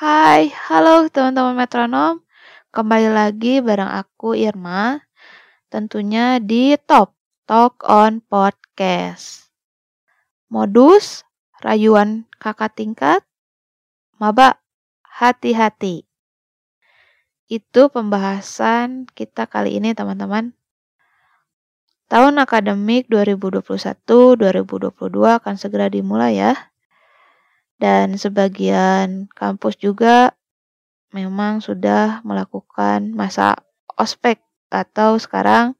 Hai, halo teman-teman metronom. Kembali lagi bareng aku Irma. Tentunya di Top Talk on Podcast. Modus rayuan kakak tingkat maba hati-hati. Itu pembahasan kita kali ini teman-teman. Tahun akademik 2021-2022 akan segera dimulai ya dan sebagian kampus juga memang sudah melakukan masa ospek atau sekarang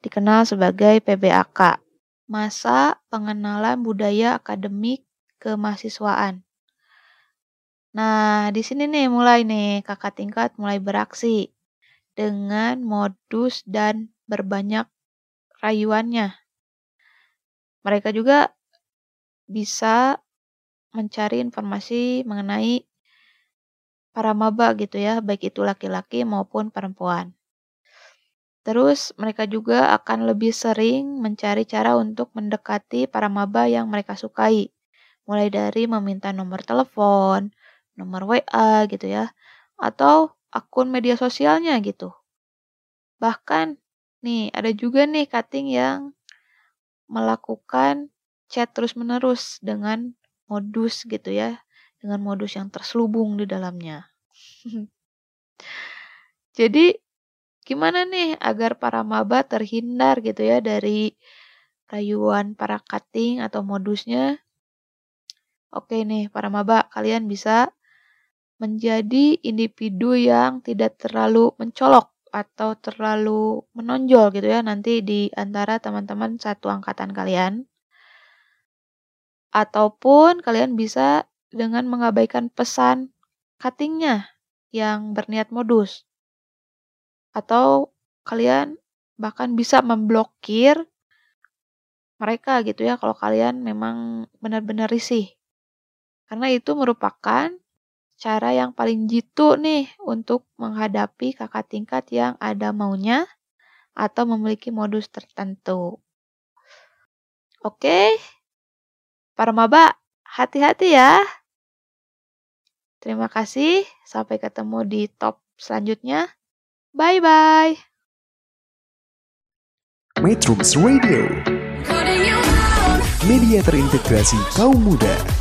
dikenal sebagai PBAK, masa pengenalan budaya akademik kemahasiswaan. Nah, di sini nih mulai nih kakak tingkat mulai beraksi dengan modus dan berbanyak rayuannya. Mereka juga bisa mencari informasi mengenai para maba gitu ya, baik itu laki-laki maupun perempuan. Terus mereka juga akan lebih sering mencari cara untuk mendekati para maba yang mereka sukai. Mulai dari meminta nomor telepon, nomor WA gitu ya, atau akun media sosialnya gitu. Bahkan nih ada juga nih cutting yang melakukan chat terus-menerus dengan modus gitu ya, dengan modus yang terselubung di dalamnya. Jadi gimana nih agar para maba terhindar gitu ya dari rayuan para cutting atau modusnya? Oke nih, para maba kalian bisa menjadi individu yang tidak terlalu mencolok atau terlalu menonjol gitu ya nanti di antara teman-teman satu angkatan kalian. Ataupun kalian bisa dengan mengabaikan pesan cuttingnya yang berniat modus. Atau kalian bahkan bisa memblokir mereka gitu ya kalau kalian memang benar-benar risih. Karena itu merupakan cara yang paling jitu nih untuk menghadapi kakak tingkat yang ada maunya atau memiliki modus tertentu. Oke, Para maba, hati-hati ya. Terima kasih, sampai ketemu di top selanjutnya. Bye-bye. Metrums Radio, media terintegrasi kaum muda.